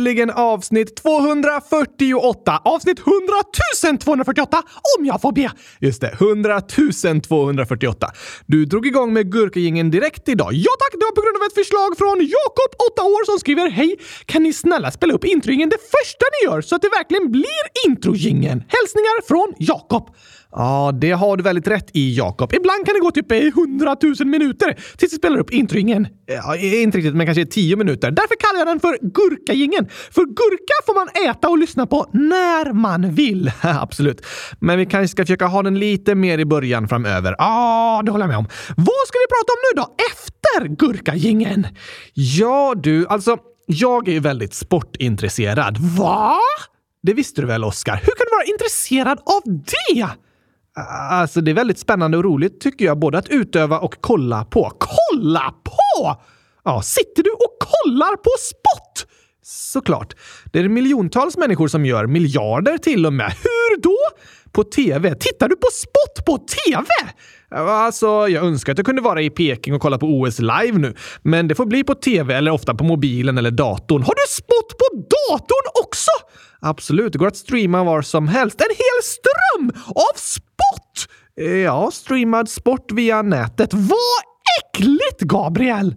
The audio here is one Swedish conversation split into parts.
äntligen avsnitt 248! Avsnitt 100 248 om jag får be! Just det, 100 248. Du drog igång med Gurkagingen direkt idag. Ja tack, det var på grund av ett förslag från Jakob, 8 år, som skriver Hej! Kan ni snälla spela upp introjingen det första ni gör så att det verkligen blir introjingen? Hälsningar från Jakob. Ja, det har du väldigt rätt i, Jakob. Ibland kan det gå typ i hundratusen minuter tills vi spelar upp introingen. Ja, inte riktigt, men kanske tio minuter. Därför kallar jag den för Gurkagingen. För gurka får man äta och lyssna på när man vill. Absolut. Men vi kanske ska försöka ha den lite mer i början framöver. Ja, det håller jag med om. Vad ska vi prata om nu då, efter Gurkagängen? Ja, du, alltså, jag är ju väldigt sportintresserad. Va? Det visste du väl, Oskar? Hur kan du vara intresserad av det? Alltså, det är väldigt spännande och roligt tycker jag, både att utöva och kolla på. Kolla på! Ja, sitter du och kollar på spott? Såklart. Det är miljontals människor som gör, miljarder till och med. Hur då? På TV? Tittar du på spott på TV? Alltså, jag önskar att jag kunde vara i Peking och kolla på OS live nu, men det får bli på TV eller ofta på mobilen eller datorn. Har du spott på datorn också? Absolut, det går att streama var som helst. En hel ström av spott! Eh, ja, streamad sport via nätet. Vad äckligt, Gabriel!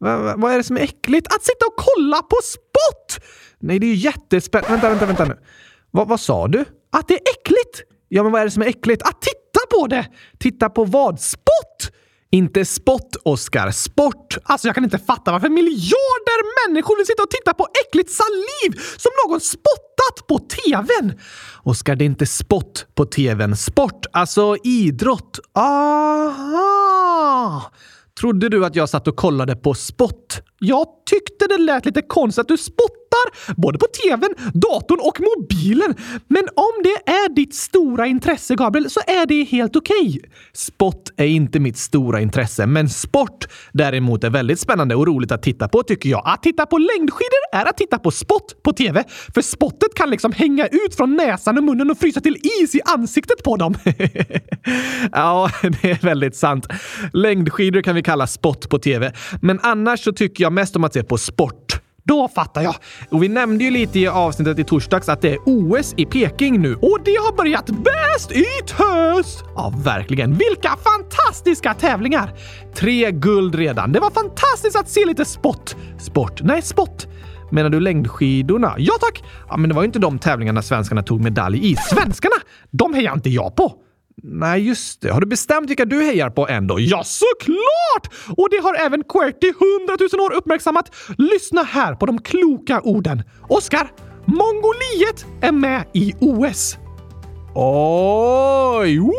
Va, vad är det som är äckligt? Att sitta och kolla på spott! Nej, det är ju jättespännande. Vänta, vänta, vänta nu. Va, vad sa du? Att det är äckligt? Ja, men vad är det som är äckligt? Att titta på det! Titta på vad? Spott? Inte spott, Oscar. Sport! Alltså, jag kan inte fatta varför miljarder människor vill sitta och titta på äckligt saliv som någon spottat på tvn. Oscar, det är inte spott på tvn. Sport, alltså idrott. Aha! Trodde du att jag satt och kollade på spott? Jag tyckte det lät lite konstigt att du spottade tittar både på tvn, datorn och mobilen. Men om det är ditt stora intresse, Gabriel, så är det helt okej. Okay. Spott är inte mitt stora intresse, men sport däremot är väldigt spännande och roligt att titta på tycker jag. Att titta på längdskidor är att titta på spott på tv, för spottet kan liksom hänga ut från näsan och munnen och frysa till is i ansiktet på dem. ja, det är väldigt sant. Längdskidor kan vi kalla spott på tv, men annars så tycker jag mest om att se på sport. Då fattar jag. Och vi nämnde ju lite i avsnittet i torsdags att det är OS i Peking nu och det har börjat bäst i tös! Ja, verkligen. Vilka fantastiska tävlingar! Tre guld redan. Det var fantastiskt att se lite sport. Sport? Nej, spott. Menar du längdskidorna? Ja tack! Ja, men det var ju inte de tävlingarna svenskarna tog medalj i. Svenskarna? De hejar inte jag på! Nej, just det. Har du bestämt vilka du hejar på ändå? Ja, såklart! Och det har även Queerty 100 000 år uppmärksammat. Lyssna här på de kloka orden. Oskar, Mongoliet är med i OS. Oj! Woho!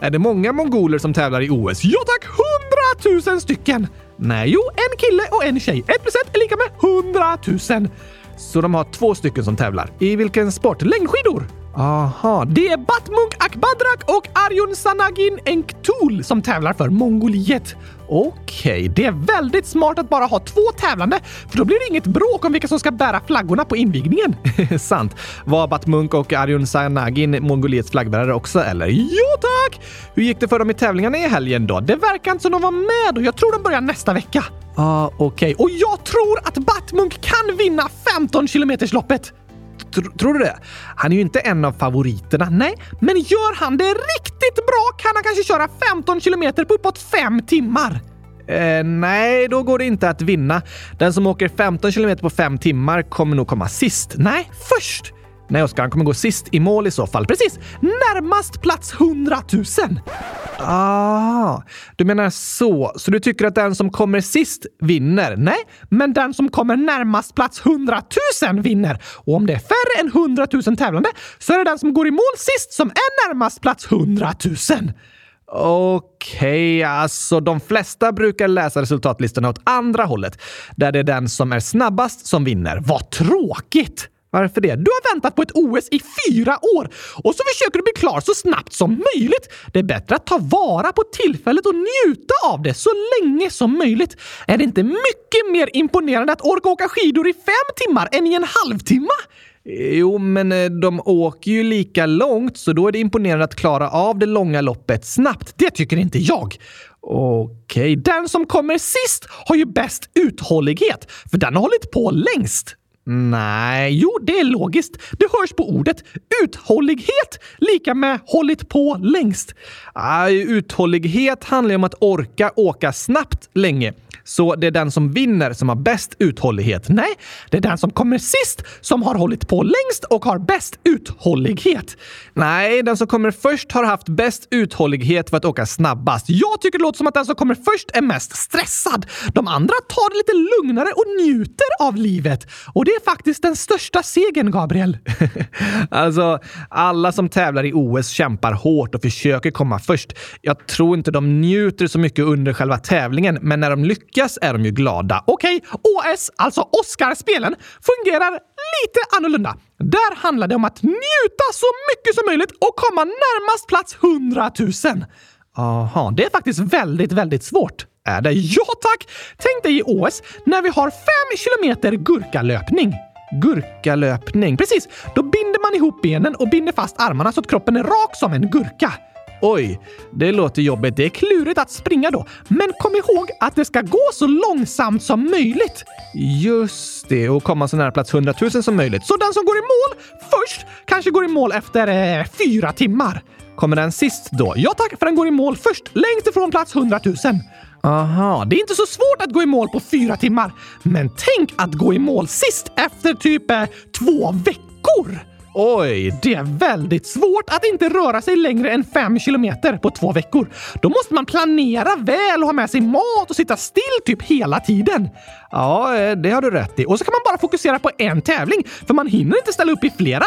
Är det många mongoler som tävlar i OS? Ja tack, 100 000 stycken! Nej, jo, en kille och en tjej. Ett plus ett är lika med 100 000. Så de har två stycken som tävlar. I vilken sport? Längdskidor? Aha, det är Batmunk Akbadrak och Arjun Sanagin Enktul som tävlar för Mongoliet. Okej, okay, det är väldigt smart att bara ha två tävlande, för då blir det inget bråk om vilka som ska bära flaggorna på invigningen. Sant. Var Batmunk och Arjun Sanagin Mongoliets flaggbärare också, eller? Jo tack! Hur gick det för dem i tävlingarna i helgen då? Det verkar inte som de var med och jag tror de börjar nästa vecka. Ah, okej. Okay. Och jag tror att Batmunk kan vinna 15 kilometersloppet! Tr tror du det? Han är ju inte en av favoriterna. Nej, men gör han det riktigt bra kan han kanske köra 15 kilometer på uppåt fem timmar. Eh, nej, då går det inte att vinna. Den som åker 15 kilometer på fem timmar kommer nog komma sist. Nej, först! Nej, Oskar, han kommer gå sist i mål i så fall. Precis! Närmast plats 100 000! Ah, du menar så. Så du tycker att den som kommer sist vinner? Nej, men den som kommer närmast plats 100 000 vinner. Och om det är färre än 100 000 tävlande så är det den som går i mål sist som är närmast plats 100 000. Okej, okay, alltså de flesta brukar läsa resultatlistorna åt andra hållet, där det är den som är snabbast som vinner. Vad tråkigt! Varför det? Du har väntat på ett OS i fyra år och så försöker du bli klar så snabbt som möjligt. Det är bättre att ta vara på tillfället och njuta av det så länge som möjligt. Är det inte mycket mer imponerande att orka åka skidor i fem timmar än i en halvtimme? Jo, men eh, de åker ju lika långt, så då är det imponerande att klara av det långa loppet snabbt. Det tycker inte jag. Okej, den som kommer sist har ju bäst uthållighet, för den har hållit på längst. Nej, jo, det är logiskt. Det hörs på ordet. Uthållighet lika med hållit på längst. Aj, uthållighet handlar om att orka åka snabbt länge. Så det är den som vinner som har bäst uthållighet. Nej, det är den som kommer sist som har hållit på längst och har bäst uthållighet. Nej, den som kommer först har haft bäst uthållighet för att åka snabbast. Jag tycker det låter som att den som kommer först är mest stressad. De andra tar det lite lugnare och njuter av livet. Och det är faktiskt den största segern, Gabriel. alltså, alla som tävlar i OS kämpar hårt och försöker komma först. Jag tror inte de njuter så mycket under själva tävlingen, men när de lyckas lyckas är de ju glada. Okej, okay, OS, alltså Oscarspelen, fungerar lite annorlunda. Där handlar det om att njuta så mycket som möjligt och komma närmast plats 100 000. Aha, det är faktiskt väldigt, väldigt svårt. Är det? Ja tack! Tänk dig i OS när vi har 5 kilometer gurkalöpning. Gurkalöpning, precis. Då binder man ihop benen och binder fast armarna så att kroppen är rak som en gurka. Oj, det låter jobbigt. Det är klurigt att springa då. Men kom ihåg att det ska gå så långsamt som möjligt. Just det, och komma så nära plats 100 000 som möjligt. Så den som går i mål först kanske går i mål efter eh, fyra timmar. Kommer den sist då? Ja tack, för den går i mål först, längst ifrån plats 100 000. Aha, det är inte så svårt att gå i mål på fyra timmar. Men tänk att gå i mål sist efter typ eh, två veckor! Oj, det är väldigt svårt att inte röra sig längre än fem kilometer på två veckor. Då måste man planera väl och ha med sig mat och sitta still typ hela tiden. Ja, eh, det har du rätt i. Och så kan man bara fokusera på en tävling, för man hinner inte ställa upp i flera.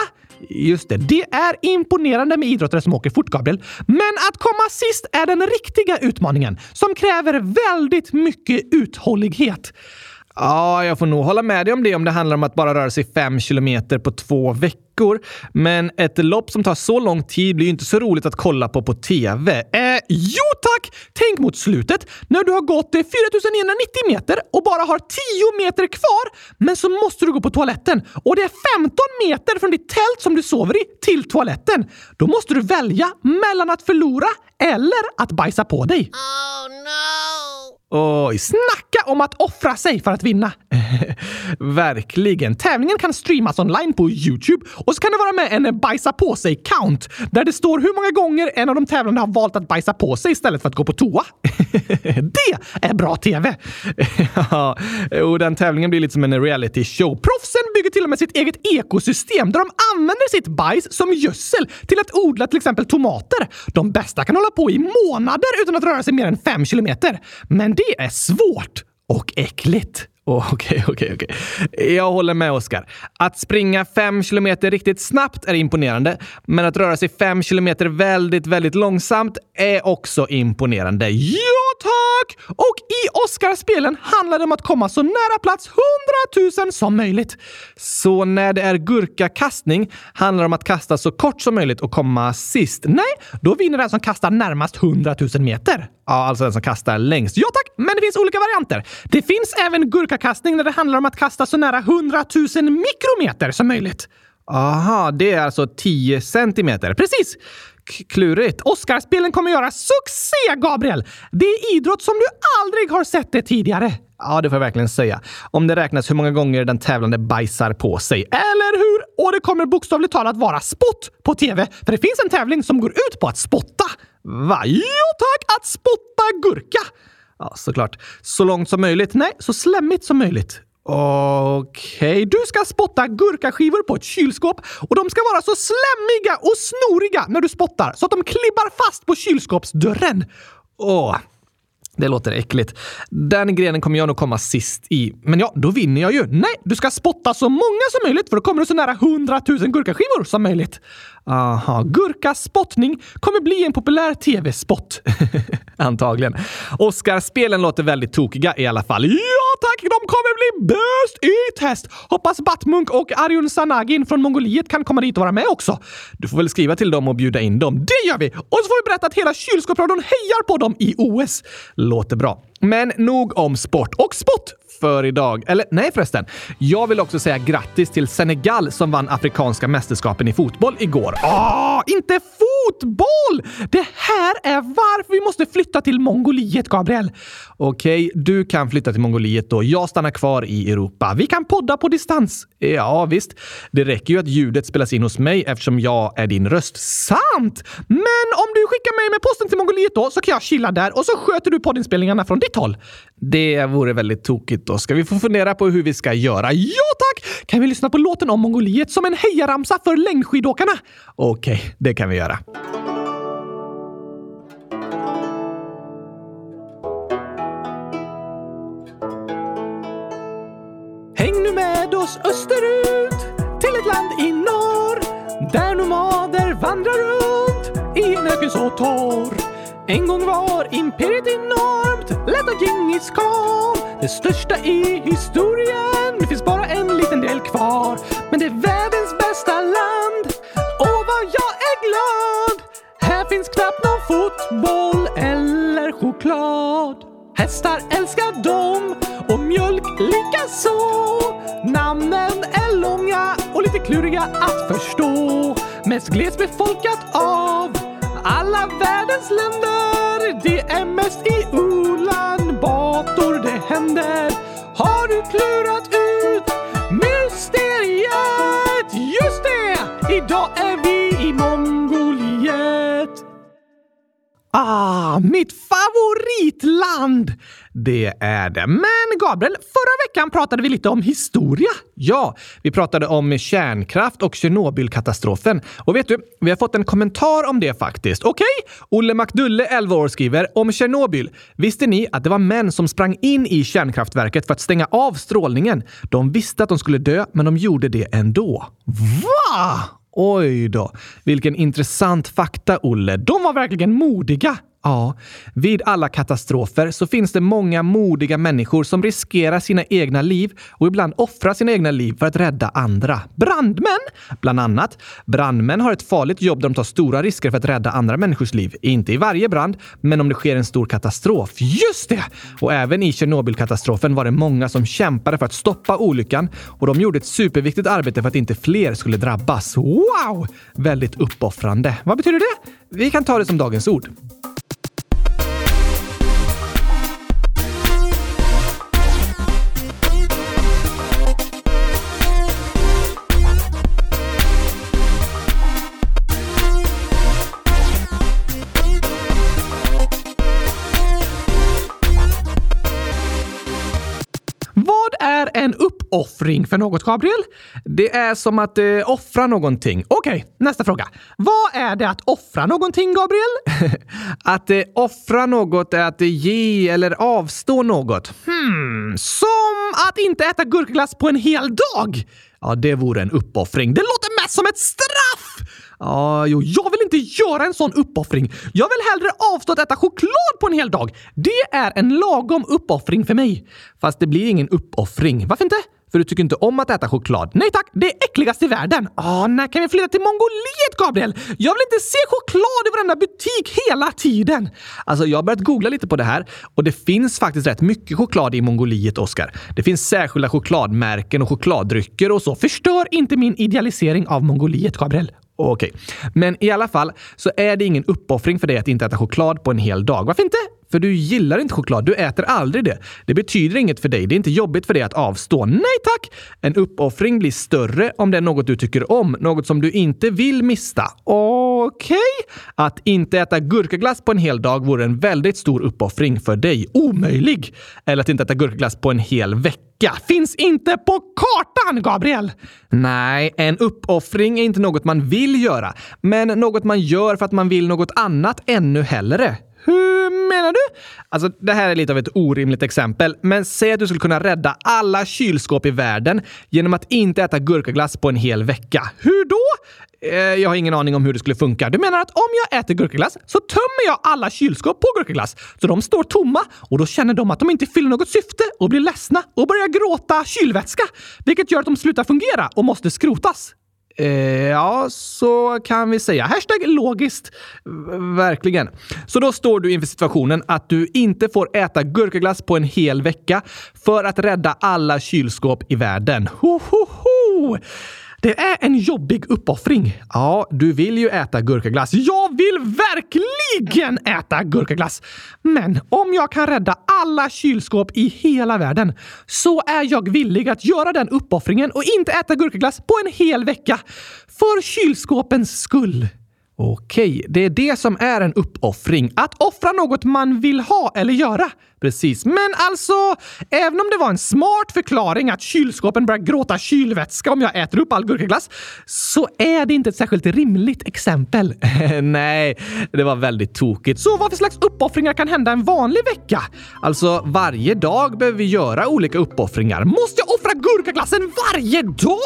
Just det, det är imponerande med idrottare som åker fort, Gabriel. Men att komma sist är den riktiga utmaningen som kräver väldigt mycket uthållighet. Ja, jag får nog hålla med dig om det om det handlar om att bara röra sig fem kilometer på två veckor. Men ett lopp som tar så lång tid blir ju inte så roligt att kolla på på TV. Eh, jo tack! Tänk mot slutet när du har gått 4990 meter och bara har 10 meter kvar. Men så måste du gå på toaletten och det är 15 meter från ditt tält som du sover i till toaletten. Då måste du välja mellan att förlora eller att bajsa på dig. Oh no! Oj, snacka om att offra sig för att vinna! Verkligen. Tävlingen kan streamas online på Youtube och så kan det vara med en bajsa på sig-count där det står hur många gånger en av de tävlande har valt att bajsa på sig istället för att gå på toa. det är bra TV! ja, och den tävlingen blir lite som en reality show. Proffsen bygger till och med sitt eget ekosystem där de använder sitt bajs som gödsel till att odla till exempel tomater. De bästa kan hålla på i månader utan att röra sig mer än 5 kilometer. Men det är svårt och äckligt. Okej, okej, okej. Jag håller med Oskar. Att springa fem kilometer riktigt snabbt är imponerande, men att röra sig fem kilometer väldigt, väldigt långsamt är också imponerande. Ja, tack! Och i Oscarspelen handlar det om att komma så nära plats 100 000 som möjligt. Så när det är gurkakastning handlar det om att kasta så kort som möjligt och komma sist. Nej, då vinner den som kastar närmast 100 000 meter. Ja, alltså den som kastar längst. Ja tack, men det finns olika varianter. Det finns även gurkakastning när det handlar om att kasta så nära 100 000 mikrometer som möjligt. Aha, det är alltså 10 centimeter. Precis! klurigt. Oscarspelen kommer göra succé, Gabriel! Det är idrott som du aldrig har sett det tidigare. Ja, det får jag verkligen säga. Om det räknas hur många gånger den tävlande bajsar på sig. Eller hur? Och det kommer bokstavligt talat vara spott på TV, för det finns en tävling som går ut på att spotta. Va? Jo tack! Att spotta gurka! Ja, såklart. Så långt som möjligt. Nej, så slemmigt som möjligt. Okej, okay. du ska spotta gurkaskivor på ett kylskåp och de ska vara så slemmiga och snoriga när du spottar så att de klibbar fast på kylskåpsdörren. Åh, det låter äckligt. Den grenen kommer jag nog komma sist i. Men ja, då vinner jag ju. Nej, du ska spotta så många som möjligt för då kommer du så nära 100 000 gurkaskivor som möjligt. Aha, gurkaspottning kommer bli en populär tv-spot. Antagligen. Oscarspelen låter väldigt tokiga i alla fall. Ja tack, de kommer bli bäst i test! Hoppas Batmunk och Arjun Sanagin från Mongoliet kan komma dit och vara med också. Du får väl skriva till dem och bjuda in dem. Det gör vi! Och så får vi berätta att hela kylskåpsradion hejar på dem i OS. Låter bra. Men nog om sport. Och sport för idag. Eller nej förresten. Jag vill också säga grattis till Senegal som vann afrikanska mästerskapen i fotboll igår. Ah, inte fotboll! Det här är varför vi måste flytta till Mongoliet, Gabriel. Okej, okay, du kan flytta till Mongoliet då. Jag stannar kvar i Europa. Vi kan podda på distans. Ja, visst. Det räcker ju att ljudet spelas in hos mig eftersom jag är din röst. Sant! Men om du skickar mig med posten till Mongoliet då så kan jag chilla där och så sköter du poddinspelningarna från ditt håll. Det vore väldigt tokigt då. Ska vi få fundera på hur vi ska göra? Ja tack! Kan vi lyssna på låten om Mongoliet som en hejaramsa för längdskidåkarna? Okej, okay, det kan vi göra. Häng nu med oss österut till ett land i norr där nomader vandrar runt i en öken så torr. En gång var imperiet enormt, lett av Djingis khan. Det största i historien, det finns bara en liten del kvar. Men det är världens bästa land, Åh, vad jag är glad. Här finns knappt någon fotboll eller choklad. Hästar älskar dem och mjölk likaså. Namnen är långa och lite kluriga att förstå. Mest glesbefolkat av alla världens länder. Det är mest i Ulan Bator händer. Har du klurat ut mysteriet? Just det! Idag är vi i Mongoliet. Ah, mitt favoritland! Det är det. Men Gabriel, förra veckan pratade vi lite om historia. Ja, vi pratade om kärnkraft och Tjernobylkatastrofen. Och vet du, vi har fått en kommentar om det faktiskt. Okej? Okay? Olle McDulle, 11 år, skriver om Tjernobyl. Visste ni att det var män som sprang in i kärnkraftverket för att stänga av strålningen? De visste att de skulle dö, men de gjorde det ändå. Va? Oj då, vilken intressant fakta, Olle. De var verkligen modiga. Ja, vid alla katastrofer så finns det många modiga människor som riskerar sina egna liv och ibland offrar sina egna liv för att rädda andra. Brandmän, bland annat. Brandmän har ett farligt jobb där de tar stora risker för att rädda andra människors liv. Inte i varje brand, men om det sker en stor katastrof. Just det! Och även i Tjernobylkatastrofen var det många som kämpade för att stoppa olyckan och de gjorde ett superviktigt arbete för att inte fler skulle drabbas. Wow! Väldigt uppoffrande. Vad betyder det? Vi kan ta det som dagens ord. Uppoffring för något, Gabriel? Det är som att eh, offra någonting. Okej, okay, nästa fråga. Vad är det att offra någonting, Gabriel? att eh, offra något är att ge eller avstå något. Hmm, som att inte äta gurkglass på en hel dag? Ja, det vore en uppoffring. Det låter mest som ett straff! Ja, jo, jag vill inte göra en sån uppoffring. Jag vill hellre avstå att äta choklad på en hel dag. Det är en lagom uppoffring för mig. Fast det blir ingen uppoffring. Varför inte? För du tycker inte om att äta choklad. Nej tack, det är äckligast i världen. Åh, när kan vi flytta till Mongoliet, Gabriel? Jag vill inte se choklad i varenda butik hela tiden. Alltså, jag har börjat googla lite på det här och det finns faktiskt rätt mycket choklad i Mongoliet, Oskar. Det finns särskilda chokladmärken och chokladdrycker och så. Förstör inte min idealisering av Mongoliet, Gabriel. Okej. Men i alla fall så är det ingen uppoffring för dig att inte äta choklad på en hel dag. Varför inte? För du gillar inte choklad. Du äter aldrig det. Det betyder inget för dig. Det är inte jobbigt för dig att avstå. Nej tack! En uppoffring blir större om det är något du tycker om. Något som du inte vill mista. Okej? Okay. Att inte äta gurkaglass på en hel dag vore en väldigt stor uppoffring för dig. Omöjlig! Eller att inte äta gurkaglass på en hel vecka. Finns inte på kartan, Gabriel! Nej, en uppoffring är inte något man vill göra, men något man gör för att man vill något annat ännu hellre. Hur menar du? Alltså, det här är lite av ett orimligt exempel, men säg att du skulle kunna rädda alla kylskåp i världen genom att inte äta gurkaglass på en hel vecka. Hur då? Eh, jag har ingen aning om hur det skulle funka. Du menar att om jag äter gurkaglass så tömmer jag alla kylskåp på gurkaglass så de står tomma och då känner de att de inte fyller något syfte och blir ledsna och börjar gråta kylvätska, vilket gör att de slutar fungera och måste skrotas. Eh, ja, så kan vi säga. Hashtag logiskt. Verkligen. Så då står du inför situationen att du inte får äta gurkaglass på en hel vecka för att rädda alla kylskåp i världen. Ho, ho, ho. Det är en jobbig uppoffring. Ja, du vill ju äta gurkaglass. Jag vill verkligen äta gurkaglass! Men om jag kan rädda alla kylskåp i hela världen så är jag villig att göra den uppoffringen och inte äta gurkaglass på en hel vecka. För kylskåpens skull. Okej, det är det som är en uppoffring. Att offra något man vill ha eller göra. Precis. Men alltså, även om det var en smart förklaring att kylskåpen börjar gråta kylvätska om jag äter upp all gurkaglass, så är det inte ett särskilt rimligt exempel. Nej, det var väldigt tokigt. Så vad för slags uppoffringar kan hända en vanlig vecka? Alltså, varje dag behöver vi göra olika uppoffringar. Måste jag offra gurkaglassen varje dag?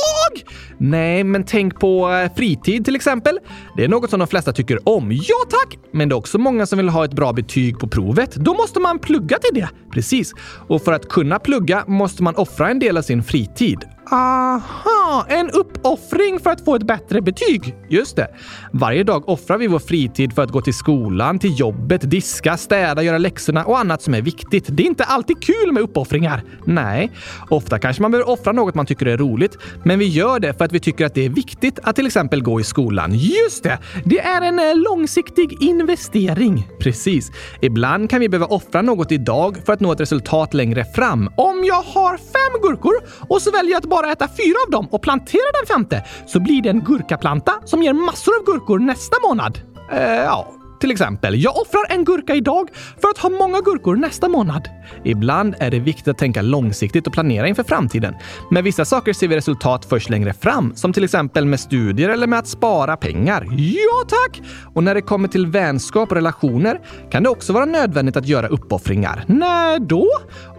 Nej, men tänk på eh, fritid till exempel. Det är något som de flesta tycker om. Ja tack! Men det är också många som vill ha ett bra betyg på provet. Då måste man plugga till det. Precis. Och för att kunna plugga måste man offra en del av sin fritid. Aha, en uppoffring för att få ett bättre betyg. Just det. Varje dag offrar vi vår fritid för att gå till skolan, till jobbet, diska, städa, göra läxorna och annat som är viktigt. Det är inte alltid kul med uppoffringar. Nej, ofta kanske man behöver offra något man tycker är roligt, men vi gör det för att vi tycker att det är viktigt att till exempel gå i skolan. Just det! Det är en eh, långsiktig investering. Precis. Ibland kan vi behöva offra något idag för att nå ett resultat längre fram. Om jag har fem gurkor och så väljer jag att bara äta fyra av dem och plantera den femte så blir det en gurkaplanta som ger massor av gurkor nästa månad. Eh, ja, till exempel, jag offrar en gurka idag för att ha många gurkor nästa månad. Ibland är det viktigt att tänka långsiktigt och planera inför framtiden. Med vissa saker ser vi resultat först längre fram, som till exempel med studier eller med att spara pengar. Ja tack! Och när det kommer till vänskap och relationer kan det också vara nödvändigt att göra uppoffringar. När då?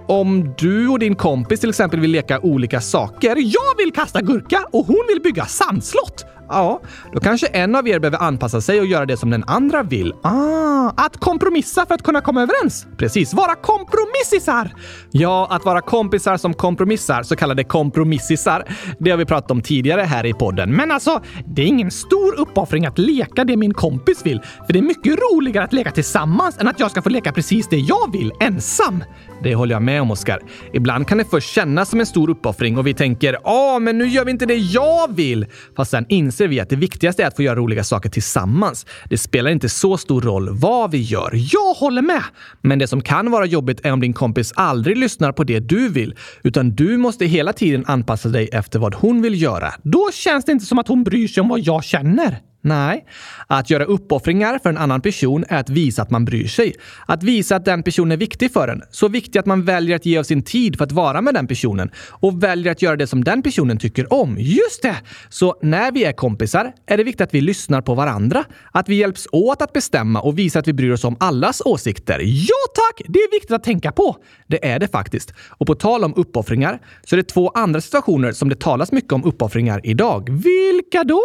Om du och din kompis till exempel vill leka olika saker. Jag vill kasta gurka och hon vill bygga sandslott. Ja, då kanske en av er behöver anpassa sig och göra det som den andra vill. Ah, att kompromissa för att kunna komma överens. Precis, vara kompromissisar! Ja, att vara kompisar som kompromissar, så kallade kompromissisar, det har vi pratat om tidigare här i podden. Men alltså, det är ingen stor uppoffring att leka det min kompis vill, för det är mycket roligare att leka tillsammans än att jag ska få leka precis det jag vill ensam. Det håller jag med om, Oskar. Ibland kan det först kännas som en stor uppoffring och vi tänker “Ja, men nu gör vi inte det jag vill”. Fast sen inser inser vi att det viktigaste är att få göra roliga saker tillsammans. Det spelar inte så stor roll vad vi gör. Jag håller med! Men det som kan vara jobbigt är om din kompis aldrig lyssnar på det du vill, utan du måste hela tiden anpassa dig efter vad hon vill göra. Då känns det inte som att hon bryr sig om vad jag känner. Nej, att göra uppoffringar för en annan person är att visa att man bryr sig. Att visa att den personen är viktig för en. Så viktig att man väljer att ge av sin tid för att vara med den personen och väljer att göra det som den personen tycker om. Just det! Så när vi är kompisar är det viktigt att vi lyssnar på varandra. Att vi hjälps åt att bestämma och visa att vi bryr oss om allas åsikter. Ja tack! Det är viktigt att tänka på. Det är det faktiskt. Och på tal om uppoffringar så är det två andra situationer som det talas mycket om uppoffringar idag. Vilka då?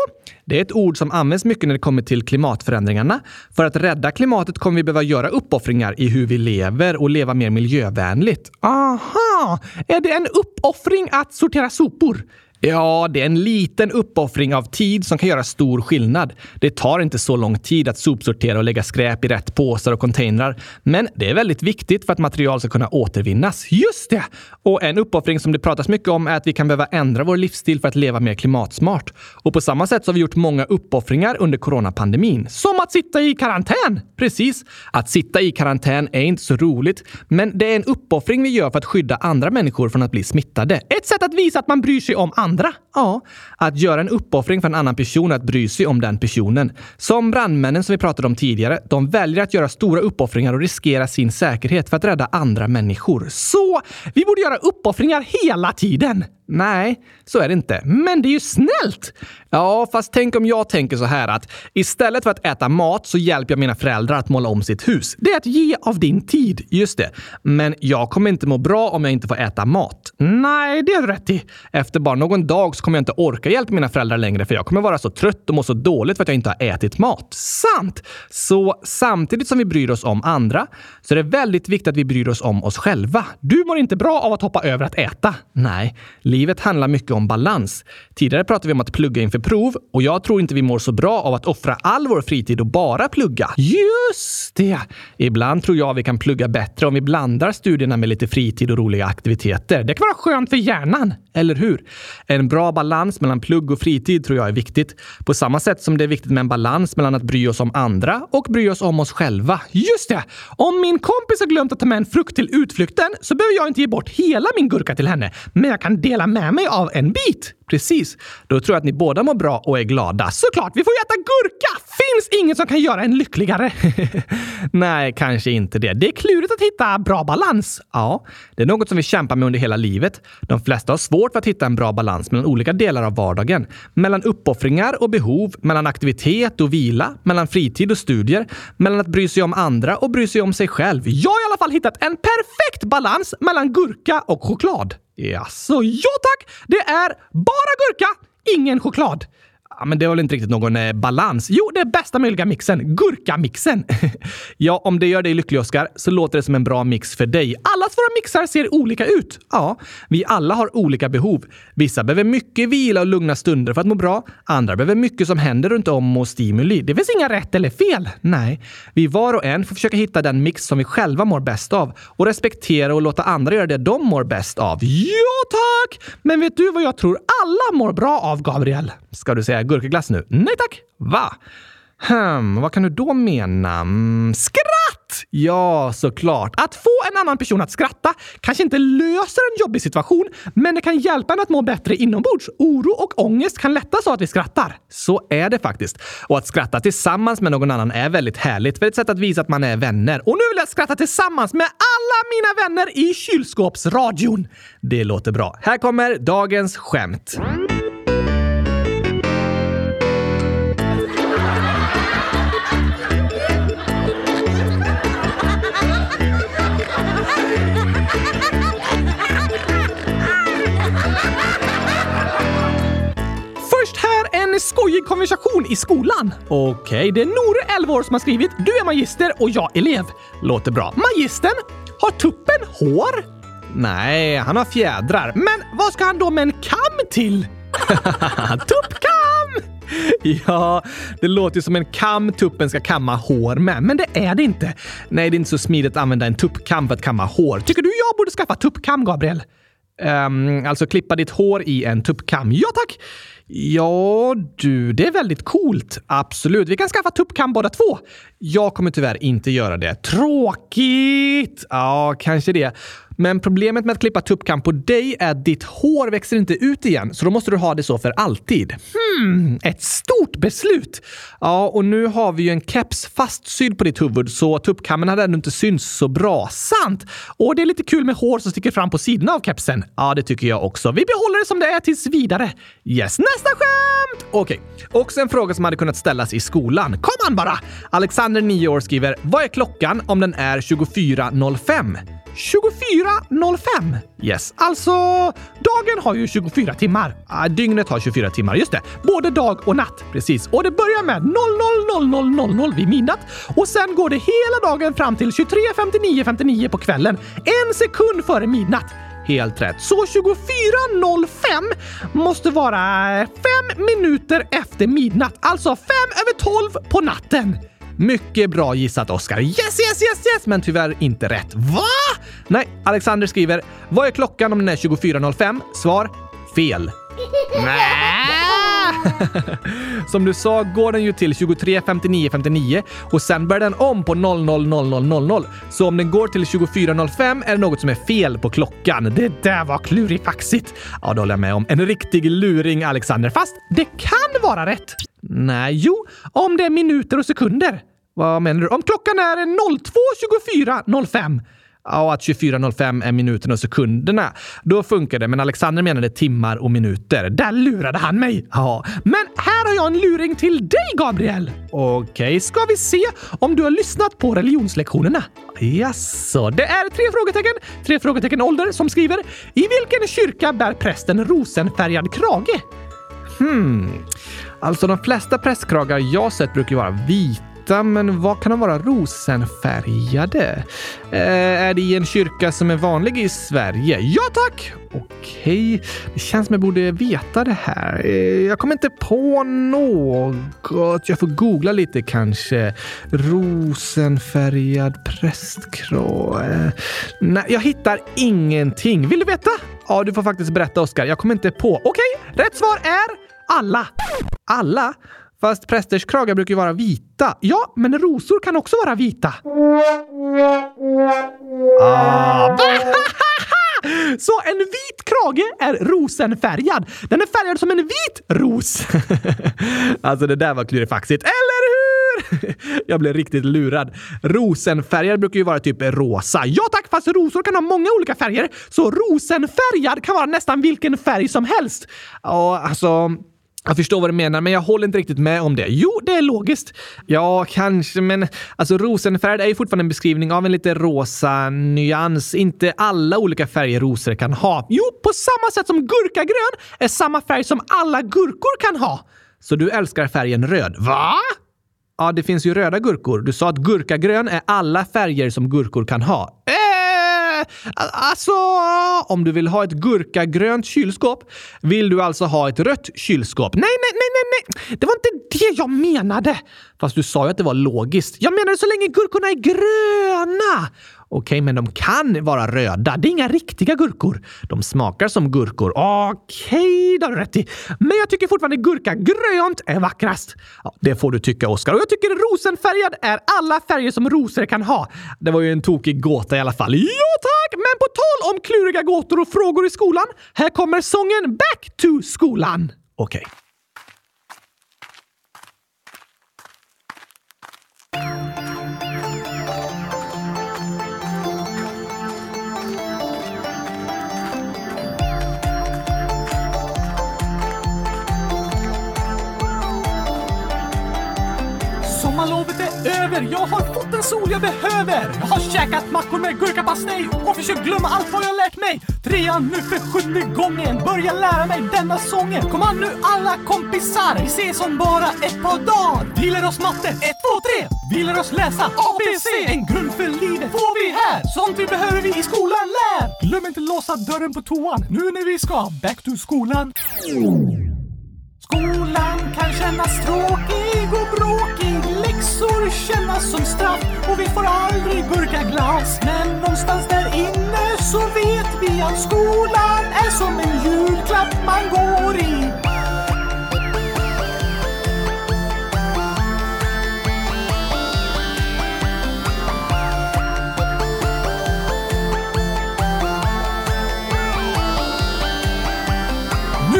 Det är ett ord som används mycket när det kommer till klimatförändringarna. För att rädda klimatet kommer vi behöva göra uppoffringar i hur vi lever och leva mer miljövänligt. Aha! Är det en uppoffring att sortera sopor? Ja, det är en liten uppoffring av tid som kan göra stor skillnad. Det tar inte så lång tid att sopsortera och lägga skräp i rätt påsar och containrar. Men det är väldigt viktigt för att material ska kunna återvinnas. Just det! Och en uppoffring som det pratas mycket om är att vi kan behöva ändra vår livsstil för att leva mer klimatsmart. Och på samma sätt så har vi gjort många uppoffringar under coronapandemin. Som att sitta i karantän! Precis. Att sitta i karantän är inte så roligt, men det är en uppoffring vi gör för att skydda andra människor från att bli smittade. Ett sätt att visa att man bryr sig om andra andra? Ja, att göra en uppoffring för en annan person att bry sig om den personen. Som brandmännen som vi pratade om tidigare. De väljer att göra stora uppoffringar och riskera sin säkerhet för att rädda andra människor. Så vi borde göra uppoffringar hela tiden! Nej, så är det inte. Men det är ju snällt! Ja, fast tänk om jag tänker så här att istället för att äta mat så hjälper jag mina föräldrar att måla om sitt hus. Det är att ge av din tid. Just det. Men jag kommer inte må bra om jag inte får äta mat. Nej, det är rätt i. Efter bara någon dag så kommer jag inte orka hjälpa mina föräldrar längre för jag kommer vara så trött och må så dåligt för att jag inte har ätit mat. Sant! Så samtidigt som vi bryr oss om andra så är det väldigt viktigt att vi bryr oss om oss själva. Du mår inte bra av att hoppa över att äta. Nej, livet handlar mycket om balans. Tidigare pratade vi om att plugga inför prov och jag tror inte vi mår så bra av att offra all vår fritid och bara plugga. Just det! Ibland tror jag vi kan plugga bättre om vi blandar studierna med lite fritid och roliga aktiviteter. Det kan vara skönt för hjärnan, eller hur? En bra balans mellan plugg och fritid tror jag är viktigt. På samma sätt som det är viktigt med en balans mellan att bry oss om andra och bry oss om oss själva. Just det! Om min kompis har glömt att ta med en frukt till utflykten så behöver jag inte ge bort hela min gurka till henne, men jag kan dela med mig av en bit. Precis. Då tror jag att ni båda mår bra och är glada. Såklart, vi får ju äta gurka! Finns inget som kan göra en lyckligare. Nej, kanske inte det. Det är klurigt att hitta bra balans. Ja, det är något som vi kämpar med under hela livet. De flesta har svårt för att hitta en bra balans mellan olika delar av vardagen. Mellan uppoffringar och behov, mellan aktivitet och vila, mellan fritid och studier, mellan att bry sig om andra och bry sig om sig själv. Jag har i alla fall hittat en perfekt balans mellan gurka och choklad. Jaså, ja tack! Det är bara gurka, ingen choklad. Ja, men det var väl inte riktigt någon eh, balans? Jo, det är bästa möjliga mixen. Gurkamixen. ja, om det gör dig lycklig, Oskar, så låter det som en bra mix för dig. Allas våra mixar ser olika ut. Ja, vi alla har olika behov. Vissa behöver mycket vila och lugna stunder för att må bra. Andra behöver mycket som händer runt om och stimuli. Det finns inga rätt eller fel. Nej, vi var och en får försöka hitta den mix som vi själva mår bäst av och respektera och låta andra göra det de mår bäst av. Ja, tack! Men vet du vad jag tror alla mår bra av, Gabriel? Ska du säga gurkaglass nu? Nej tack! Va? Hmm, vad kan du då mena? Mm, skratt! Ja, såklart. Att få en annan person att skratta kanske inte löser en jobbig situation, men det kan hjälpa en att må bättre inombords. Oro och ångest kan lättas av att vi skrattar. Så är det faktiskt. Och att skratta tillsammans med någon annan är väldigt härligt. För ett sätt att visa att man är vänner. Och nu vill jag skratta tillsammans med alla mina vänner i kylskåpsradion. Det låter bra. Här kommer dagens skämt. Skojig konversation i skolan. Okej, det är Nore, 11 år, som har skrivit “Du är magister och jag elev”. Låter bra. Magistern? Har tuppen hår? Nej, han har fjädrar. Men vad ska han då med en kam till? Tuppkam! Ja, det låter ju som en kam tuppen ska kamma hår med, men det är det inte. Nej, det är inte så smidigt att använda en tuppkam för att kamma hår. Tycker du jag borde skaffa tuppkam, Gabriel? Um, alltså klippa ditt hår i en tuppkam. Ja, tack! Ja, du, det är väldigt coolt. Absolut. Vi kan skaffa tuppkam båda två. Jag kommer tyvärr inte göra det. Tråkigt! Ja, kanske det. Men problemet med att klippa tuppkam på dig är att ditt hår växer inte ut igen, så då måste du ha det så för alltid. Hmm, ett stort beslut! Ja, och nu har vi ju en keps fastsydd på ditt huvud, så tuppkammen hade ännu inte synts så bra. Sant! Och det är lite kul med hår som sticker fram på sidorna av kepsen. Ja, det tycker jag också. Vi behåller det som det är tills vidare. Yes, nästa skämt! Okej, också en fråga som hade kunnat ställas i skolan. Kom an bara! Alexander, 9 år, skriver “Vad är klockan om den är 24.05?” 24.05? Yes, alltså dagen har ju 24 timmar. Ah, dygnet har 24 timmar, just det. Både dag och natt. Precis. Och det börjar med 00.00.00 vid midnatt och sen går det hela dagen fram till 23.59.59 på kvällen. En sekund före midnatt. Helt rätt. Så 24.05 måste vara fem minuter efter midnatt. Alltså fem över tolv på natten. Mycket bra gissat, Oskar. Yes, yes, yes, yes! Men tyvärr inte rätt. Va? Nej, Alexander skriver “Vad är klockan om den är 24.05?” Svar “Fel”. Som du sa går den ju till 23.59.59 och sen börjar den om på 00.00.00. Så om den går till 24.05 är det något som är fel på klockan. Det där var klurifaxigt. Ja, det håller jag med om. En riktig luring, Alexander. Fast det kan vara rätt. Nej, jo, om det är minuter och sekunder. Vad menar du? Om klockan är 02.24.05 Ja, att 24.05 är minuterna och sekunderna. Då funkar det, men Alexander menade timmar och minuter. Där lurade han mig! Ja, men här har jag en luring till dig, Gabriel! Okej, okay, ska vi se om du har lyssnat på religionslektionerna? Jaså, det är tre frågetecken, tre frågetecken ålder som skriver “I vilken kyrka bär prästen rosenfärgad krage?” Hmm, alltså de flesta prästkragar jag sett brukar vara vita vita, men vad kan de vara rosenfärgade? Eh, är det i en kyrka som är vanlig i Sverige? Ja tack! Okej, det känns som jag borde veta det här. Eh, jag kommer inte på något. Jag får googla lite kanske. Rosenfärgad prästkrå. Eh, nej, jag hittar ingenting. Vill du veta? Ja, du får faktiskt berätta Oskar. Jag kommer inte på. Okej, rätt svar är alla. Alla? Fast prästers kragar brukar ju vara vita. Ja, men rosor kan också vara vita. Ah. Så en vit krage är rosenfärgad. Den är färgad som en vit ros. alltså det där var klurifaxigt, eller hur? Jag blev riktigt lurad. Rosenfärgad brukar ju vara typ rosa. Ja tack, fast rosor kan ha många olika färger. Så rosenfärgad kan vara nästan vilken färg som helst. Ja, alltså... Jag förstår vad du menar, men jag håller inte riktigt med om det. Jo, det är logiskt. Ja, kanske, men alltså rosenfärg är ju fortfarande en beskrivning av en lite rosa nyans. Inte alla olika färger rosor kan ha. Jo, på samma sätt som gurkagrön är samma färg som alla gurkor kan ha. Så du älskar färgen röd? Va? Ja, det finns ju röda gurkor. Du sa att gurkagrön är alla färger som gurkor kan ha. Äh! Alltså, om du vill ha ett gurkagrönt kylskåp vill du alltså ha ett rött kylskåp. Nej, nej, nej, nej, nej! Det var inte det jag menade! Fast du sa ju att det var logiskt. Jag menade så länge gurkorna är gröna! Okej, men de kan vara röda. Det är inga riktiga gurkor. De smakar som gurkor. Okej, det har du rätt i. Men jag tycker fortfarande gurka grönt är vackrast. Ja, det får du tycka, Oskar. Och jag tycker rosenfärgad är alla färger som rosor kan ha. Det var ju en tokig gåta i alla fall. Ja, tack! Men på tal om kluriga gåtor och frågor i skolan. Här kommer sången Back to skolan. Okej. Okay. Över, jag har fått den sol jag behöver. Jag har käkat mackor med gurkapastej och försökt glömma allt vad jag lärt mig. Trean nu för sjunde gången, Börja lära mig denna sången. Kom an nu alla kompisar, vi ses om bara ett par dagar. Vi lär oss matte, 1, 2, 3. Vi lär oss läsa ABC. En grund för livet får vi här. Sånt vi behöver vi i skolan lär. Glöm inte låsa dörren på toan nu när vi ska back to skolan. Skolan kan kännas tråkig och bråkig. Läxor kännas som straff och vi får aldrig burka glas. Men någonstans där inne så vet vi att skolan är som en julklapp man går i.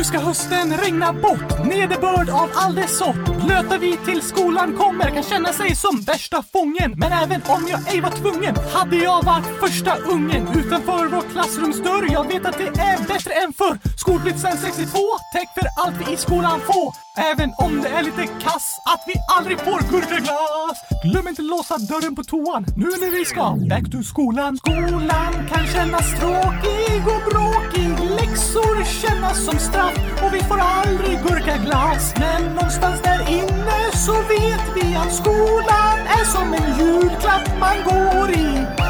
Nu ska hösten regna bort, nederbörd av all dess sort. Blöta vi till skolan kommer kan känna sig som värsta fången. Men även om jag ej var tvungen hade jag varit första ungen utanför vår klassrumsdörr. Jag vet att det är bättre än förr. Skolblitsen 62, täck för allt vi i skolan får. Även om det är lite kass att vi aldrig får gurkaglass. Glöm inte låsa dörren på toan nu när vi ska back to skolan. Skolan kan kännas tråkig och bråkig. Läxor kännas som straff och vi får aldrig gurkaglass. Men någonstans där inne så vet vi att skolan är som en julklapp man går i.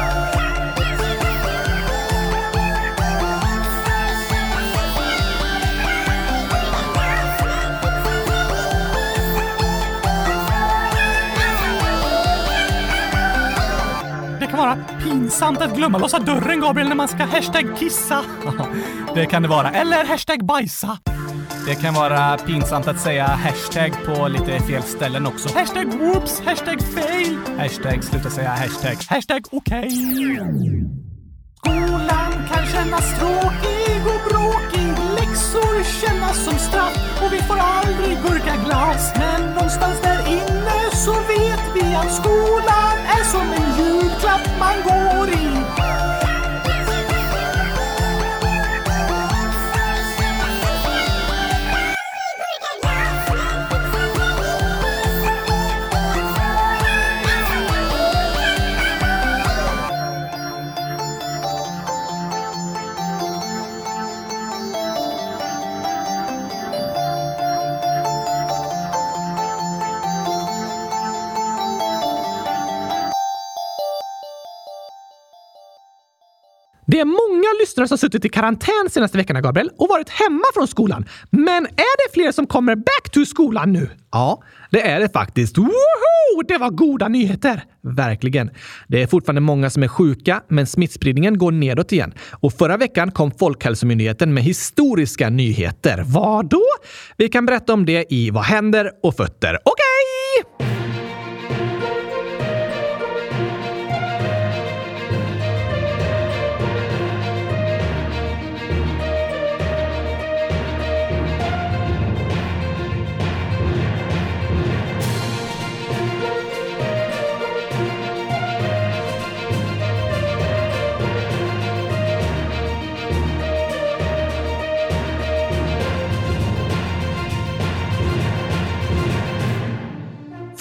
kan vara pinsamt att glömma låsa dörren, Gabriel, när man ska hashtag kissa. Det kan det vara. Eller hashtag bajsa. Det kan vara pinsamt att säga hashtag på lite fel ställen också. Hashtag whoops, hashtag fail, hashtag sluta säga hashtag, hashtag okej. Skolan kan kännas tråkig och bråkig. Läxor kännas som straff och vi får aldrig gurkaglass. Men någonstans där inne så vet vi att skolan är systrar som suttit i karantän senaste veckorna, Gabriel, och varit hemma från skolan. Men är det fler som kommer back to skolan nu? Ja, det är det faktiskt. Woho! Det var goda nyheter! Verkligen. Det är fortfarande många som är sjuka, men smittspridningen går nedåt igen. Och förra veckan kom Folkhälsomyndigheten med historiska nyheter. Vad då? Vi kan berätta om det i Vad händer? och fötter. Okej! Okay!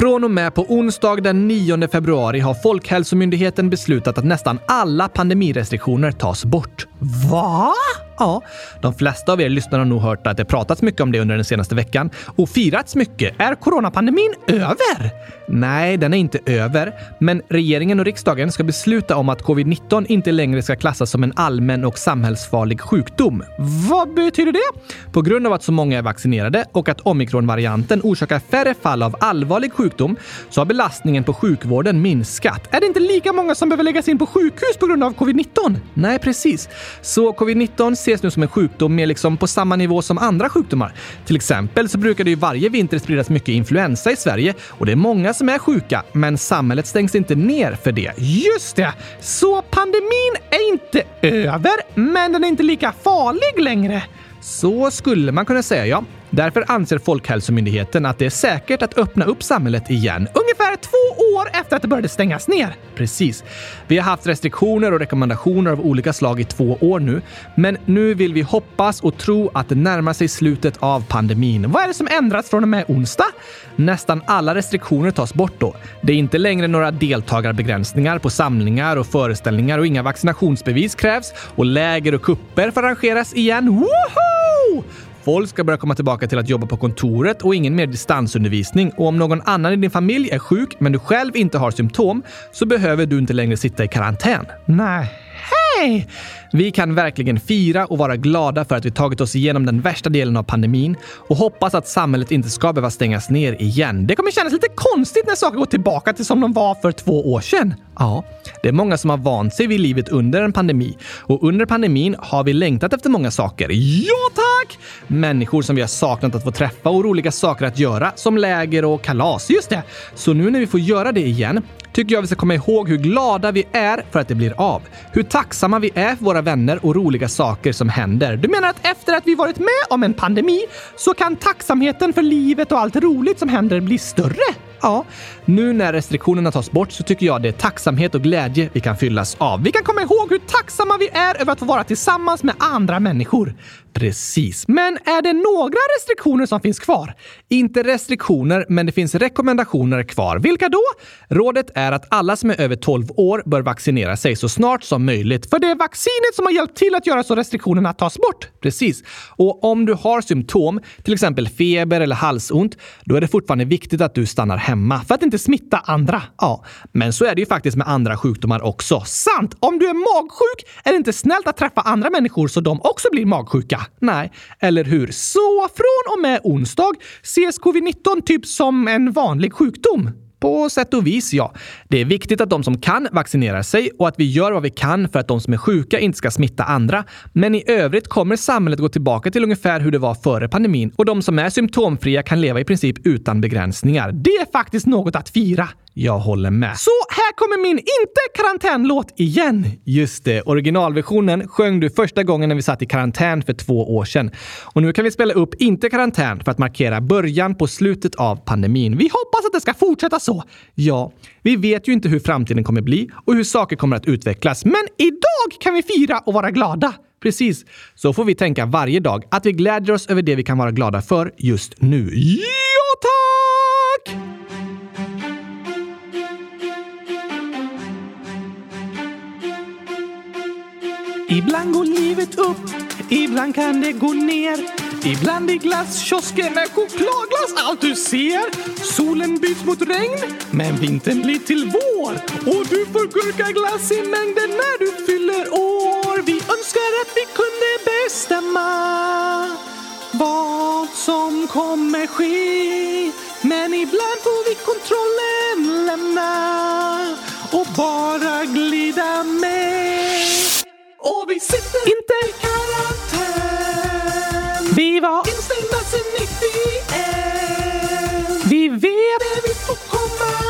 Från och med på onsdag den 9 februari har Folkhälsomyndigheten beslutat att nästan alla pandemirestriktioner tas bort. Va? Ja, de flesta av er lyssnare har nog hört att det pratats mycket om det under den senaste veckan och firats mycket. Är coronapandemin över? Nej, den är inte över, men regeringen och riksdagen ska besluta om att covid-19 inte längre ska klassas som en allmän och samhällsfarlig sjukdom. Vad betyder det? På grund av att så många är vaccinerade och att omikronvarianten orsakar färre fall av allvarlig sjukdom så har belastningen på sjukvården minskat. Är det inte lika många som behöver läggas in på sjukhus på grund av covid-19? Nej, precis. Så covid-19 ses nu som en sjukdom mer liksom på samma nivå som andra sjukdomar. Till exempel så brukar det ju varje vinter spridas mycket influensa i Sverige och det är många som är sjuka, men samhället stängs inte ner för det. Just det! Så pandemin är inte över, men den är inte lika farlig längre. Så skulle man kunna säga, ja. Därför anser Folkhälsomyndigheten att det är säkert att öppna upp samhället igen, ungefär två år efter att det började stängas ner. Precis. Vi har haft restriktioner och rekommendationer av olika slag i två år nu, men nu vill vi hoppas och tro att det närmar sig slutet av pandemin. Vad är det som ändras från och med onsdag? Nästan alla restriktioner tas bort då. Det är inte längre några deltagarbegränsningar på samlingar och föreställningar och inga vaccinationsbevis krävs och läger och kupper får arrangeras igen. Woho! Folk ska börja komma tillbaka till att jobba på kontoret och ingen mer distansundervisning. Och om någon annan i din familj är sjuk men du själv inte har symptom så behöver du inte längre sitta i karantän. Nej. Hej! Vi kan verkligen fira och vara glada för att vi tagit oss igenom den värsta delen av pandemin och hoppas att samhället inte ska behöva stängas ner igen. Det kommer kännas lite konstigt när saker går tillbaka till som de var för två år sedan. Ja, det är många som har vant sig vid livet under en pandemi och under pandemin har vi längtat efter många saker. Ja tack! Människor som vi har saknat att få träffa och roliga saker att göra som läger och kalas. Just det! Så nu när vi får göra det igen tycker jag vi ska komma ihåg hur glada vi är för att det blir av. Hur tacksamma vi är för våra vänner och roliga saker som händer. Du menar att efter att vi varit med om en pandemi så kan tacksamheten för livet och allt roligt som händer bli större? Ja, nu när restriktionerna tas bort så tycker jag det är tacksamhet och glädje vi kan fyllas av. Vi kan komma ihåg hur tacksamma vi är över att få vara tillsammans med andra människor. Precis. Men är det några restriktioner som finns kvar? Inte restriktioner, men det finns rekommendationer kvar. Vilka då? Rådet är att alla som är över 12 år bör vaccinera sig så snart som möjligt. För det är vaccinet som har hjälpt till att göra så restriktionerna tas bort. Precis. Och om du har symptom, till exempel feber eller halsont, då är det fortfarande viktigt att du stannar hemma för att inte smitta andra. Ja, men så är det ju faktiskt med andra sjukdomar också. Sant! Om du är magsjuk är det inte snällt att träffa andra människor så de också blir magsjuka. Nej, eller hur? Så från och med onsdag ses covid-19 typ som en vanlig sjukdom. På sätt och vis, ja. Det är viktigt att de som kan vaccinerar sig och att vi gör vad vi kan för att de som är sjuka inte ska smitta andra. Men i övrigt kommer samhället gå tillbaka till ungefär hur det var före pandemin och de som är symptomfria kan leva i princip utan begränsningar. Det är faktiskt något att fira. Jag håller med. Så här kommer min inte-karantänlåt igen. Just det, originalversionen sjöng du första gången när vi satt i karantän för två år sedan. Och nu kan vi spela upp inte karantän för att markera början på slutet av pandemin. Vi hoppas att det ska fortsätta så. Ja, vi vet ju inte hur framtiden kommer bli och hur saker kommer att utvecklas. Men idag kan vi fira och vara glada. Precis. Så får vi tänka varje dag att vi glädjer oss över det vi kan vara glada för just nu. Ja, tack! Ibland går livet upp Ibland kan det gå ner. Ibland i glasskiosken är chokladglass allt du ser. Solen byts mot regn, men vintern blir till vår. Och du får gurkaglass i mängden när du fyller år. Vi önskar att vi kunde bestämma vad som kommer ske. Men ibland får vi kontrollen lämna och bara glida med. Sitter inte i karantän. Vi var instängda sen 91. Vi vet att vi får komma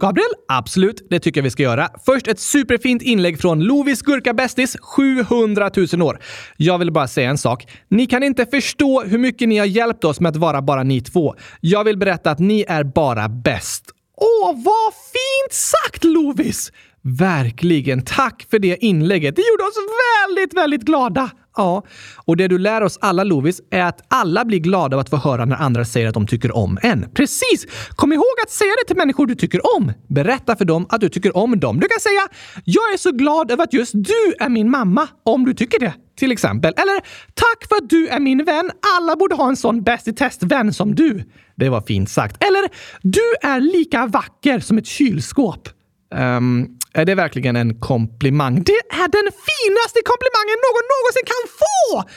Gabriel? Absolut, det tycker jag vi ska göra. Först ett superfint inlägg från Lovis Gurka Bästis, 700 000 år. Jag vill bara säga en sak. Ni kan inte förstå hur mycket ni har hjälpt oss med att vara bara ni två. Jag vill berätta att ni är bara bäst. Åh, vad fint sagt Lovis! Verkligen. Tack för det inlägget. Det gjorde oss väldigt, väldigt glada. Ja, och det du lär oss alla Lovis är att alla blir glada av att få höra när andra säger att de tycker om en. Precis! Kom ihåg att säga det till människor du tycker om. Berätta för dem att du tycker om dem. Du kan säga “Jag är så glad över att just du är min mamma” om du tycker det. Till exempel. Eller “Tack för att du är min vän. Alla borde ha en sån bäst i test-vän som du.” Det var fint sagt. Eller “Du är lika vacker som ett kylskåp.” Um, är det verkligen en komplimang? Det är den finaste komplimangen någon någonsin kan få!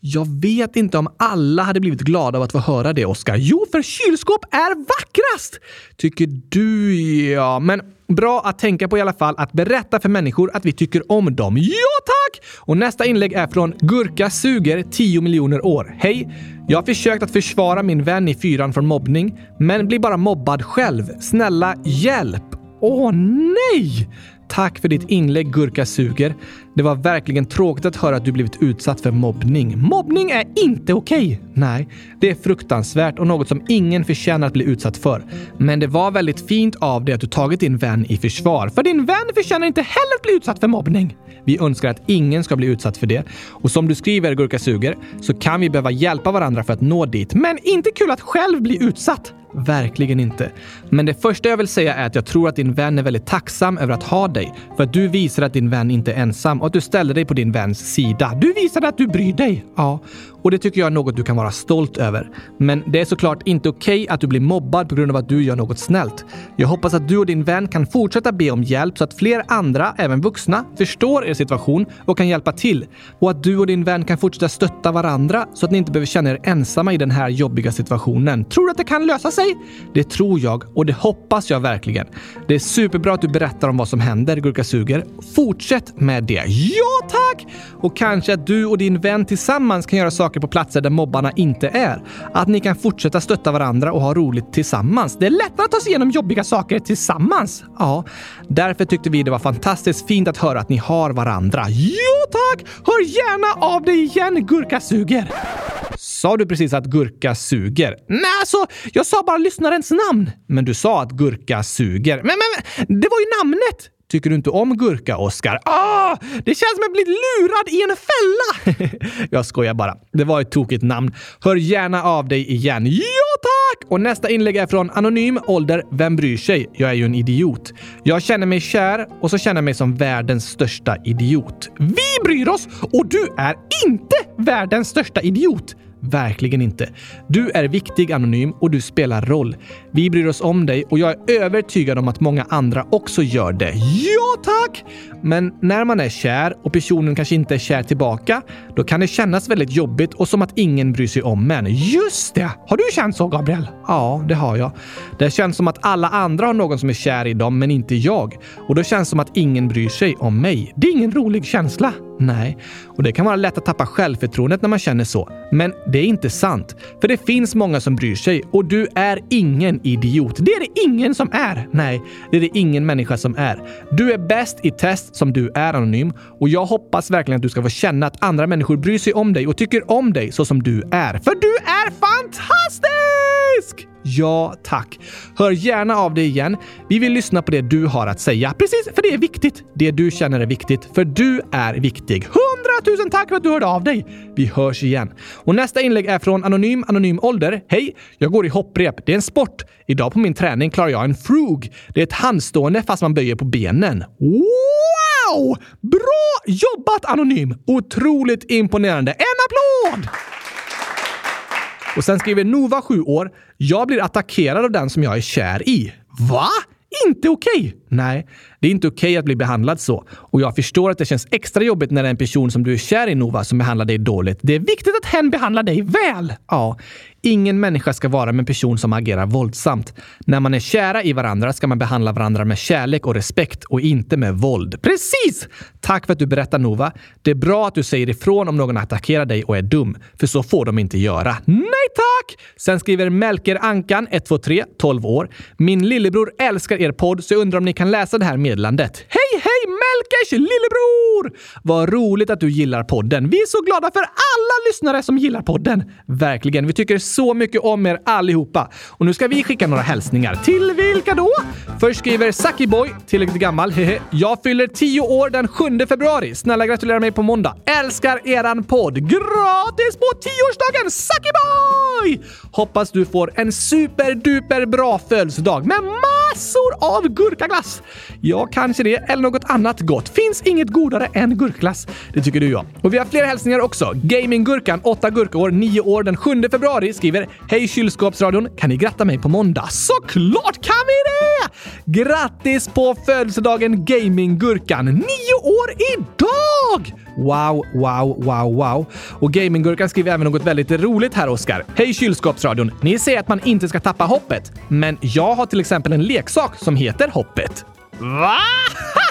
Jag vet inte om alla hade blivit glada av att få höra det, Oskar. Jo, för kylskåp är vackrast! Tycker du, ja. Men bra att tänka på i alla fall att berätta för människor att vi tycker om dem. Ja, tack! Och nästa inlägg är från Gurka suger 10 miljoner år. Hej! Jag har försökt att försvara min vän i fyran från mobbning, men blir bara mobbad själv. Snälla, hjälp! Åh nej! Tack för ditt inlägg Gurka suger. Det var verkligen tråkigt att höra att du blivit utsatt för mobbning. Mobbning är inte okej! Nej, det är fruktansvärt och något som ingen förtjänar att bli utsatt för. Men det var väldigt fint av dig att du tagit din vän i försvar. För din vän förtjänar inte heller att bli utsatt för mobbning. Vi önskar att ingen ska bli utsatt för det. Och som du skriver Gurka suger så kan vi behöva hjälpa varandra för att nå dit. Men inte kul att själv bli utsatt. Verkligen inte. Men det första jag vill säga är att jag tror att din vän är väldigt tacksam över att ha dig. För att du visar att din vän inte är ensam och att du ställer dig på din väns sida. Du visade att du bryr dig. Ja, och det tycker jag är något du kan vara stolt över. Men det är såklart inte okej okay att du blir mobbad på grund av att du gör något snällt. Jag hoppas att du och din vän kan fortsätta be om hjälp så att fler andra, även vuxna, förstår er situation och kan hjälpa till. Och att du och din vän kan fortsätta stötta varandra så att ni inte behöver känna er ensamma i den här jobbiga situationen. Tror du att det kan lösa sig? Det tror jag och det hoppas jag verkligen. Det är superbra att du berättar om vad som händer, Gurka Suger. Fortsätt med det. Ja, tack! Och kanske att du och din vän tillsammans kan göra saker på platser där mobbarna inte är. Att ni kan fortsätta stötta varandra och ha roligt tillsammans. Det är lättare att ta sig igenom jobbiga saker tillsammans. Ja, därför tyckte vi det var fantastiskt fint att höra att ni har varandra. Jo tack! Hör gärna av dig igen, Gurka Suger! Sa du precis att Gurka suger? Nej, alltså, jag sa bara lyssnarens namn. Men du sa att Gurka suger. Men, men, men det var ju namnet! Tycker du inte om gurka, Oskar? Ah, det känns som att jag blivit lurad i en fälla! jag skojar bara. Det var ett tokigt namn. Hör gärna av dig igen. Ja, tack! Och nästa inlägg är från Anonym ålder Vem bryr sig? Jag är ju en idiot. Jag känner mig kär och så känner jag mig som världens största idiot. Vi bryr oss och du är inte världens största idiot! Verkligen inte. Du är viktig Anonym och du spelar roll. Vi bryr oss om dig och jag är övertygad om att många andra också gör det. Ja tack! Men när man är kär och personen kanske inte är kär tillbaka, då kan det kännas väldigt jobbigt och som att ingen bryr sig om en. Just det! Har du känt så, Gabriel? Ja, det har jag. Det känns som att alla andra har någon som är kär i dem, men inte jag. Och då känns det som att ingen bryr sig om mig. Det är ingen rolig känsla. Nej, och det kan vara lätt att tappa självförtroendet när man känner så. Men det är inte sant. För det finns många som bryr sig och du är ingen idiot. Det är det ingen som är. Nej, det är det ingen människa som är. Du är bäst i test som du är anonym och jag hoppas verkligen att du ska få känna att andra människor bryr sig om dig och tycker om dig så som du är. För du är fantastisk! Ja, tack. Hör gärna av dig igen. Vi vill lyssna på det du har att säga. Precis, för det är viktigt. Det du känner är viktigt, för du är viktig. Hundratusen tack för att du hörde av dig! Vi hörs igen. Och nästa inlägg är från Anonym Anonym Ålder. Hej! Jag går i hopprep. Det är en sport. Idag på min träning klarar jag en frug. Det är ett handstående fast man böjer på benen. Wow! Bra jobbat Anonym! Otroligt imponerande. En applåd! Och sen skriver Nova, 7 år. Jag blir attackerad av den som jag är kär i. Va? Inte okej! Okay. Nej, det är inte okej okay att bli behandlad så. Och jag förstår att det känns extra jobbigt när det är en person som du är kär i, Nova, som behandlar dig dåligt. Det är viktigt att hen behandlar dig väl. Ja, ingen människa ska vara med en person som agerar våldsamt. När man är kära i varandra ska man behandla varandra med kärlek och respekt och inte med våld. Precis! Tack för att du berättar, Nova. Det är bra att du säger ifrån om någon attackerar dig och är dum, för så får de inte göra. Nej tack! Sen skriver Melker Ankan, 123, 12 år. Min lillebror älskar er podd, så jag undrar om ni kan läsa det här meddelandet. Hej, hej Melkers lillebror! Vad roligt att du gillar podden. Vi är så glada för alla lyssnare som gillar podden. Verkligen. Vi tycker så mycket om er allihopa. Och nu ska vi skicka några hälsningar. Till vilka då? Först skriver Sakiboy, tillräckligt gammal, hehe. Jag fyller 10 år den 7 februari. Snälla gratulera mig på måndag. Älskar eran podd. Gratis på 10-årsdagen Sakiboy! Hoppas du får en superduper bra födelsedag med massor av gurkaglass. Ja, kanske det. Eller något annat gott. Finns inget godare än gurkglass. Det tycker du ja. Och vi har fler hälsningar också. Gaminggurkan, 8 gurkaår, 9 år, den 7 februari skriver Hej kylskåpsradion! Kan ni gratta mig på måndag? Såklart kan vi det! Grattis på födelsedagen Gaminggurkan! nio år idag! Wow, wow, wow, wow. Och Gaminggurkan skriver även något väldigt roligt här, Oskar. Hej kylskåpsradion! Ni säger att man inte ska tappa hoppet. Men jag har till exempel en leksak som heter Hoppet. Va?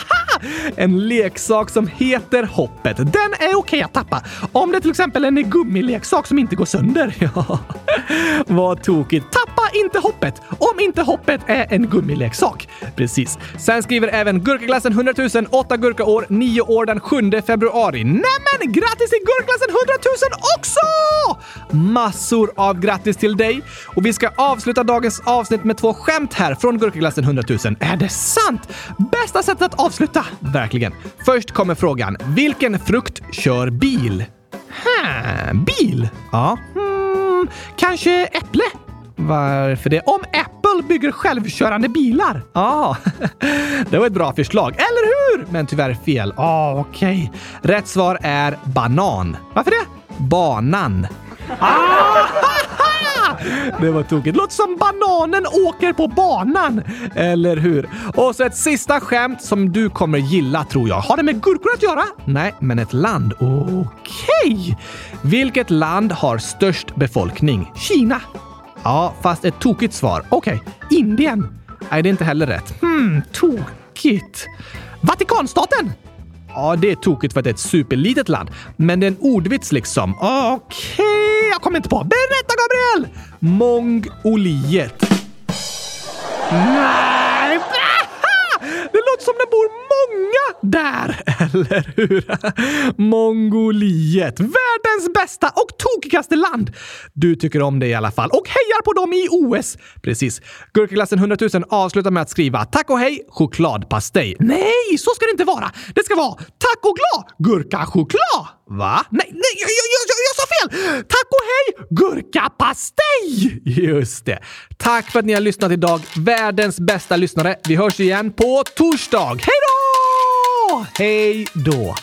En leksak som heter Hoppet. Den är okej okay att tappa. Om det till exempel är en gummileksak som inte går sönder. Ja, vad tokigt. Tappa inte hoppet om inte hoppet är en gummileksak. Precis. Sen skriver även Gurkaglassen 100 000, 8 gurkaår, 9 år den 7 februari. Nämen, grattis till Gurkaglassen 100 000 också! Massor av grattis till dig! Och vi ska avsluta dagens avsnitt med två skämt här från Gurkaglassen 100 000. Är det sant? Bästa sättet att avsluta! Verkligen. Först kommer frågan. Vilken frukt kör bil? Ha, bil? Ja. Hmm, kanske äpple? Varför det? Om Apple bygger självkörande bilar. Ja, ah, det var ett bra förslag. Eller hur? Men tyvärr fel. Ah, okej. Okay. Rätt svar är banan. Varför det? Banan. Ah! Det var tokigt. Låter som bananen åker på banan. Eller hur? Och så ett sista skämt som du kommer gilla tror jag. Har det med gurkor att göra? Nej, men ett land. Okej. Okay. Vilket land har störst befolkning? Kina. Ja, fast ett tokigt svar. Okej. Okay. Indien. Nej, det är inte heller rätt. Hmm, tokigt. Vatikanstaten. Ja, det är tokigt för att det är ett superlitet land. Men det är en ordvits liksom. Okej, okay, jag kommer inte på. Berätta Gabriel! Mongoliet. Nej! Det låter som det bor många där, eller hur? Mongoliet, världens bästa och tokigaste land. Du tycker om det i alla fall och hejar på dem i OS. Precis. Gurkaglassen 100 000 avslutar med att skriva tack och hej chokladpastej. Nej, så ska det inte vara. Det ska vara tack och glad gurkachoklad. Va? Nej, nej, jag, jag, jag, fel! Tack och hej gurkapastej! Just det. Tack för att ni har lyssnat idag. Världens bästa lyssnare. Vi hörs igen på torsdag. Hej då! Hej då!